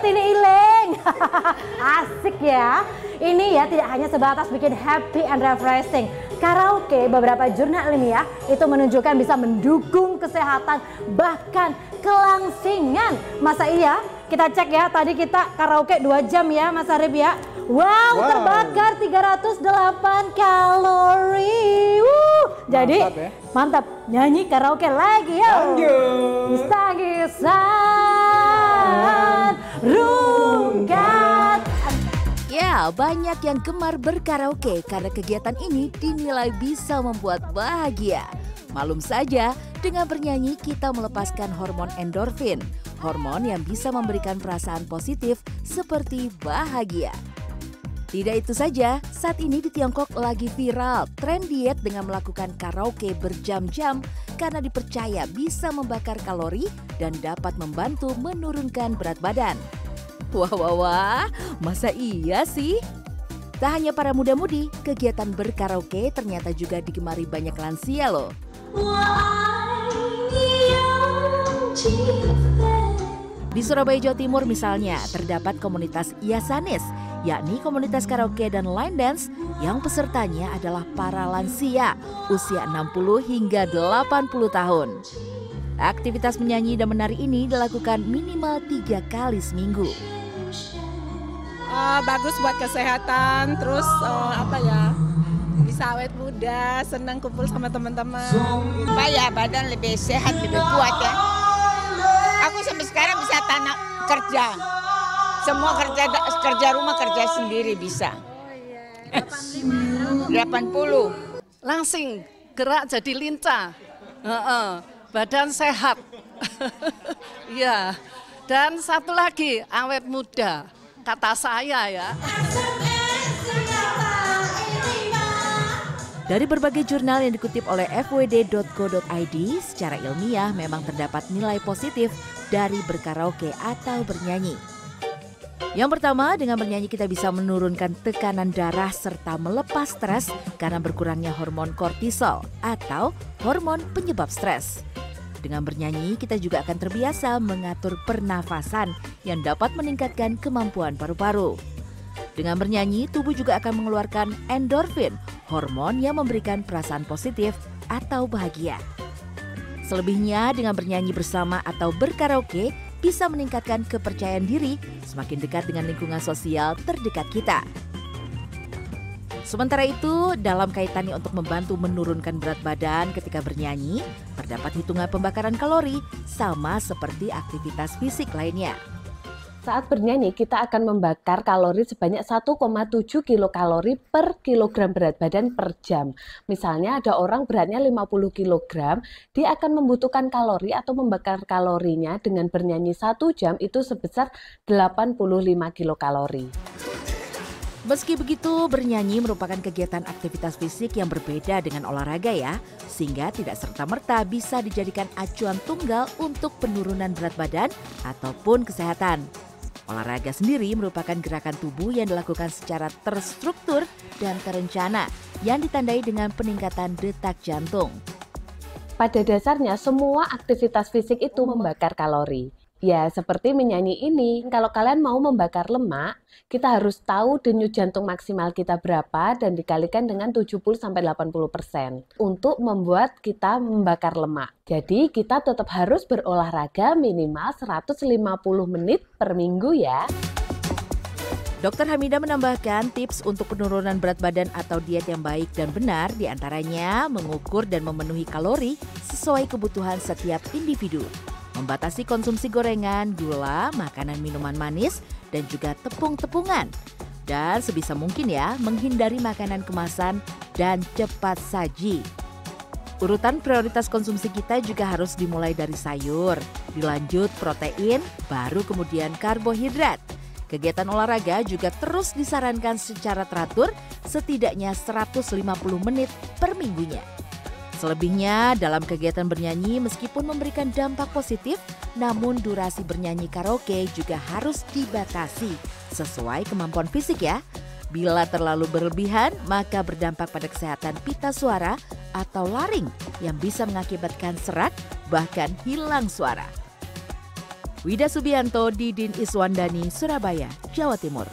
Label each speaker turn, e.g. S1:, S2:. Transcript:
S1: Tini Iling. Asik ya. Ini ya tidak hanya sebatas bikin happy and refreshing. Karaoke beberapa jurnal ilmiah itu menunjukkan bisa mendukung kesehatan bahkan kelangsingan. Masa iya? Kita cek ya, tadi kita karaoke 2 jam ya Mas Arif ya. Wow, wow. terbakar 308 kalori. Wuh. Jadi mantap, ya? mantap. Nyanyi karaoke lagi ya. Bisa kisah rungkat.
S2: Ya, banyak yang gemar berkaraoke karena kegiatan ini dinilai bisa membuat bahagia. Malum saja, dengan bernyanyi kita melepaskan hormon endorfin, hormon yang bisa memberikan perasaan positif seperti bahagia. Tidak itu saja, saat ini di Tiongkok lagi viral tren diet dengan melakukan karaoke berjam-jam karena dipercaya bisa membakar kalori dan dapat membantu menurunkan berat badan. Wah, wah, wah, masa iya sih? Tak hanya para muda-mudi, kegiatan berkaraoke ternyata juga digemari banyak lansia loh. Di Surabaya, Jawa Timur misalnya, terdapat komunitas Iasanis yakni komunitas karaoke dan line dance yang pesertanya adalah para lansia usia 60 hingga 80 tahun. Aktivitas menyanyi dan menari ini dilakukan minimal tiga kali seminggu.
S3: Uh, bagus buat kesehatan, terus uh, apa ya? Bisa awet muda, senang kumpul sama teman-teman.
S4: Supaya badan lebih sehat, lebih kuat ya. Tanah kerja semua kerja kerja rumah kerja sendiri bisa. Oh, iya. 80.
S3: Langsing gerak jadi lincah. Uh -uh. Badan sehat. Iya. Dan satu lagi awet muda. Kata saya ya.
S2: Dari berbagai jurnal yang dikutip oleh fwd.co.id, secara ilmiah memang terdapat nilai positif dari berkaraoke atau bernyanyi. Yang pertama, dengan bernyanyi kita bisa menurunkan tekanan darah serta melepas stres karena berkurangnya hormon kortisol atau hormon penyebab stres. Dengan bernyanyi, kita juga akan terbiasa mengatur pernafasan yang dapat meningkatkan kemampuan paru-paru. Dengan bernyanyi, tubuh juga akan mengeluarkan endorfin, hormon yang memberikan perasaan positif atau bahagia. Selebihnya, dengan bernyanyi bersama atau berkaraoke, bisa meningkatkan kepercayaan diri semakin dekat dengan lingkungan sosial terdekat kita. Sementara itu, dalam kaitannya untuk membantu menurunkan berat badan ketika bernyanyi, terdapat hitungan pembakaran kalori sama seperti aktivitas fisik lainnya.
S5: Saat bernyanyi, kita akan membakar kalori sebanyak 1,7 kilokalori per kilogram berat badan per jam. Misalnya ada orang beratnya 50 kilogram, dia akan membutuhkan kalori atau membakar kalorinya dengan bernyanyi satu jam itu sebesar 85 kilokalori.
S2: Meski begitu, bernyanyi merupakan kegiatan aktivitas fisik yang berbeda dengan olahraga ya, sehingga tidak serta-merta bisa dijadikan acuan tunggal untuk penurunan berat badan ataupun kesehatan. Olahraga sendiri merupakan gerakan tubuh yang dilakukan secara terstruktur dan terencana yang ditandai dengan peningkatan detak jantung.
S5: Pada dasarnya semua aktivitas fisik itu membakar kalori. Ya, seperti menyanyi ini, kalau kalian mau membakar lemak, kita harus tahu denyut jantung maksimal kita berapa dan dikalikan dengan 70-80% untuk membuat kita membakar lemak. Jadi, kita tetap harus berolahraga minimal 150 menit per minggu ya.
S2: Dokter Hamida menambahkan tips untuk penurunan berat badan atau diet yang baik dan benar di antaranya mengukur dan memenuhi kalori sesuai kebutuhan setiap individu membatasi konsumsi gorengan, gula, makanan minuman manis, dan juga tepung-tepungan. Dan sebisa mungkin ya, menghindari makanan kemasan dan cepat saji. Urutan prioritas konsumsi kita juga harus dimulai dari sayur, dilanjut protein, baru kemudian karbohidrat. Kegiatan olahraga juga terus disarankan secara teratur setidaknya 150 menit per minggunya. Selebihnya, dalam kegiatan bernyanyi meskipun memberikan dampak positif, namun durasi bernyanyi karaoke juga harus dibatasi sesuai kemampuan fisik ya. Bila terlalu berlebihan, maka berdampak pada kesehatan pita suara atau laring yang bisa mengakibatkan serak bahkan hilang suara. Wida Subianto, Didin Iswandani, Surabaya, Jawa Timur.